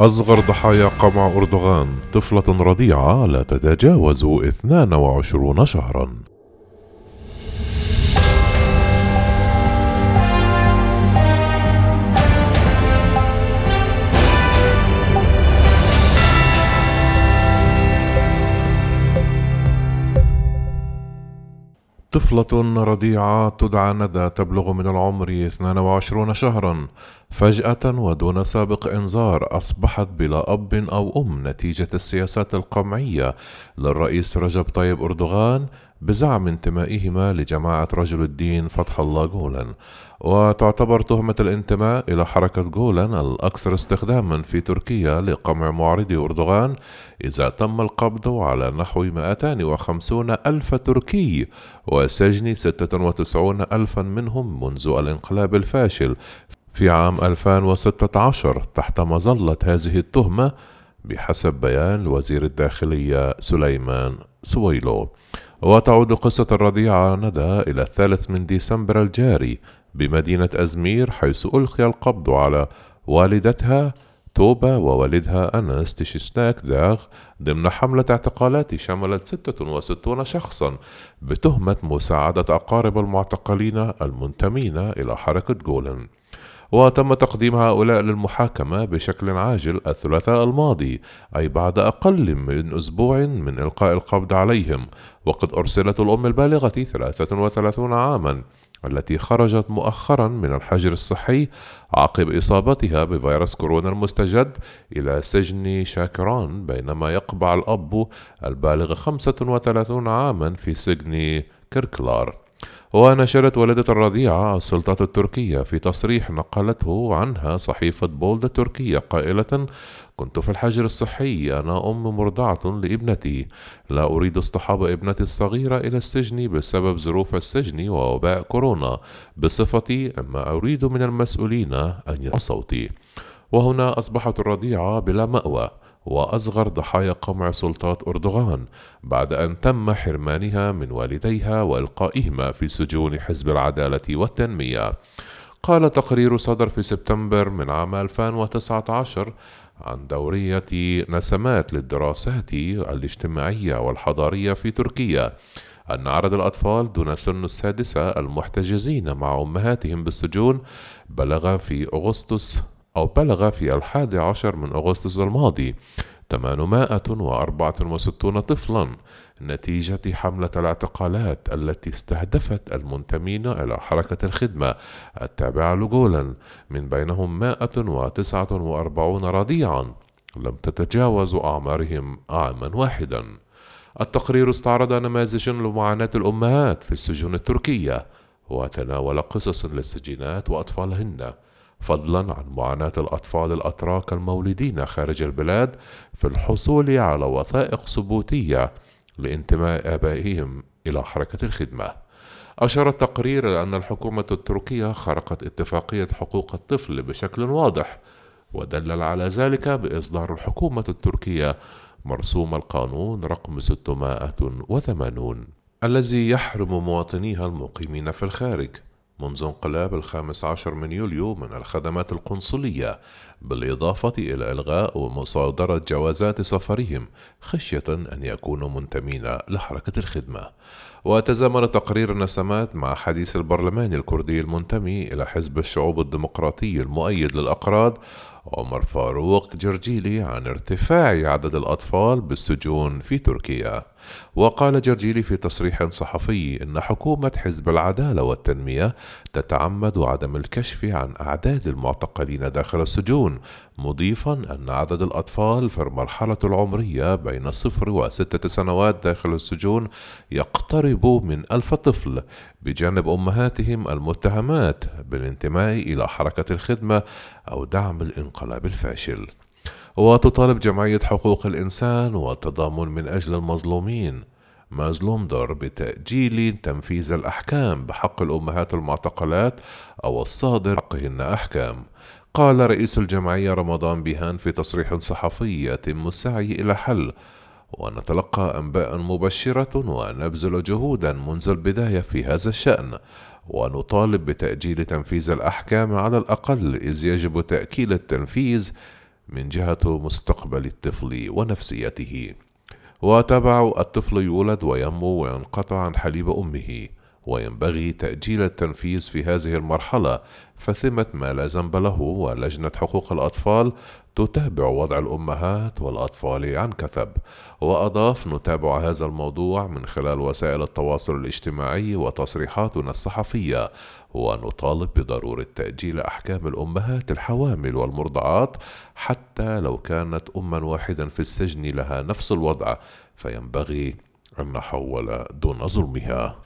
أصغر ضحايا قمع أردوغان طفلة رضيعة لا تتجاوز 22 شهرا. طفلة رضيعة تدعى ندى تبلغ من العمر 22 شهرا فجأة ودون سابق إنذار أصبحت بلا أب أو أم نتيجة السياسات القمعية. للرئيس رجب طيب أردوغان بزعم انتمائهما لجماعة رجل الدين فتح الله جولان وتعتبر تهمة الانتماء إلى حركة جولان الأكثر استخداما في تركيا لقمع معارضي أردوغان إذا تم القبض على نحو 250 ألف تركي وسجن 96 ألفا منهم منذ الانقلاب الفاشل في عام 2016 تحت مظلة هذه التهمة بحسب بيان وزير الداخلية سليمان سويلو. وتعود قصة الرضيعة ندى إلى الثالث من ديسمبر الجاري بمدينة أزمير حيث ألقي القبض على والدتها توبا ووالدها أنس تشيشناك داغ ضمن حملة اعتقالات شملت 66 شخصا بتهمة مساعدة أقارب المعتقلين المنتمين إلى حركة جولن. وتم تقديم هؤلاء للمحاكمة بشكل عاجل الثلاثاء الماضي أي بعد أقل من أسبوع من إلقاء القبض عليهم. وقد أرسلت الأم البالغة 33 عاما التي خرجت مؤخرا من الحجر الصحي عقب إصابتها بفيروس كورونا المستجد إلى سجن شاكران بينما يقبع الأب البالغ 35 عاما في سجن كيركلار. ونشرت والدة الرضيعة السلطات التركية في تصريح نقلته عنها صحيفة بولد التركية قائلة كنت في الحجر الصحي أنا أم مرضعة لابنتي. لا أريد اصطحاب ابنتي الصغيرة إلى السجن بسبب ظروف السجن ووباء كورونا. بصفتي أما أريد من المسؤولين أن يسمعوا صوتي. وهنا أصبحت الرضيعة بلا مأوى. وأصغر ضحايا قمع سلطات أردوغان بعد أن تم حرمانها من والديها وإلقائهما في سجون حزب العدالة والتنمية. قال تقرير صدر في سبتمبر من عام 2019 عن دورية نسمات للدراسات الاجتماعية والحضارية في تركيا أن عدد الأطفال دون سن السادسة المحتجزين مع أمهاتهم بالسجون بلغ في أغسطس أو بلغ في الحادي عشر من أغسطس الماضي 864 طفلا نتيجة حملة الاعتقالات التي استهدفت المنتمين إلى حركة الخدمة التابعة لجولان من بينهم 149 رضيعا لم تتجاوز أعمارهم عاما واحدا. التقرير استعرض نماذج لمعاناة الأمهات في السجون التركية وتناول قصص للسجينات وأطفالهن. فضلا عن معاناة الأطفال الأتراك المولودين خارج البلاد في الحصول على وثائق ثبوتية لانتماء آبائهم إلى حركة الخدمة. أشار التقرير إلى أن الحكومة التركية خرقت اتفاقية حقوق الطفل بشكل واضح، ودلل على ذلك بإصدار الحكومة التركية مرسوم القانون رقم 680 الذي يحرم مواطنيها المقيمين في الخارج منذ انقلاب الخامس عشر من يوليو من الخدمات القنصلية بالإضافة إلى إلغاء ومصادرة جوازات سفرهم خشية أن يكونوا منتمين لحركة الخدمة. وتزامن تقرير النسمات مع حديث البرلمان الكردي المنتمي إلى حزب الشعوب الديمقراطي المؤيد للأقراض عمر فاروق جرجيلي عن ارتفاع عدد الأطفال بالسجون في تركيا. وقال جرجيلي في تصريح صحفي إن حكومة حزب العدالة والتنمية تتعمد عدم الكشف عن أعداد المعتقلين داخل السجون مضيفا أن عدد الأطفال في المرحلة العمرية بين صفر وستة سنوات داخل السجون يقترب من ألف طفل بجانب أمهاتهم المتهمات بالانتماء إلى حركة الخدمة أو دعم الانقلاب الفاشل. وتطالب جمعية حقوق الإنسان والتضامن من أجل المظلومين. مازلومدر بتأجيل تنفيذ الأحكام بحق الأمهات المعتقلات أو الصادر حقهن أحكام. قال رئيس الجمعية رمضان بيهان في تصريح صحفي يتم السعي إلى حل ونتلقى أنباء مبشرة ونبذل جهودا منذ البداية في هذا الشأن. ونطالب بتأجيل تنفيذ الأحكام على الأقل إذ يجب تأكيد التنفيذ من جهة مستقبل الطفل ونفسيته. وتبع الطفل يولد وينمو وينقطع عن حليب أمه. وينبغي تأجيل التنفيذ في هذه المرحلة فثمة ما لا ذنب له ولجنة حقوق الأطفال تتابع وضع الأمهات والأطفال عن كثب. وأضاف نتابع هذا الموضوع من خلال وسائل التواصل الاجتماعي وتصريحاتنا الصحفية ونطالب بضرورة تأجيل أحكام الأمهات الحوامل والمرضعات حتى لو كانت أما واحدا في السجن لها نفس الوضع. فينبغي أن نحول دون ظلمها.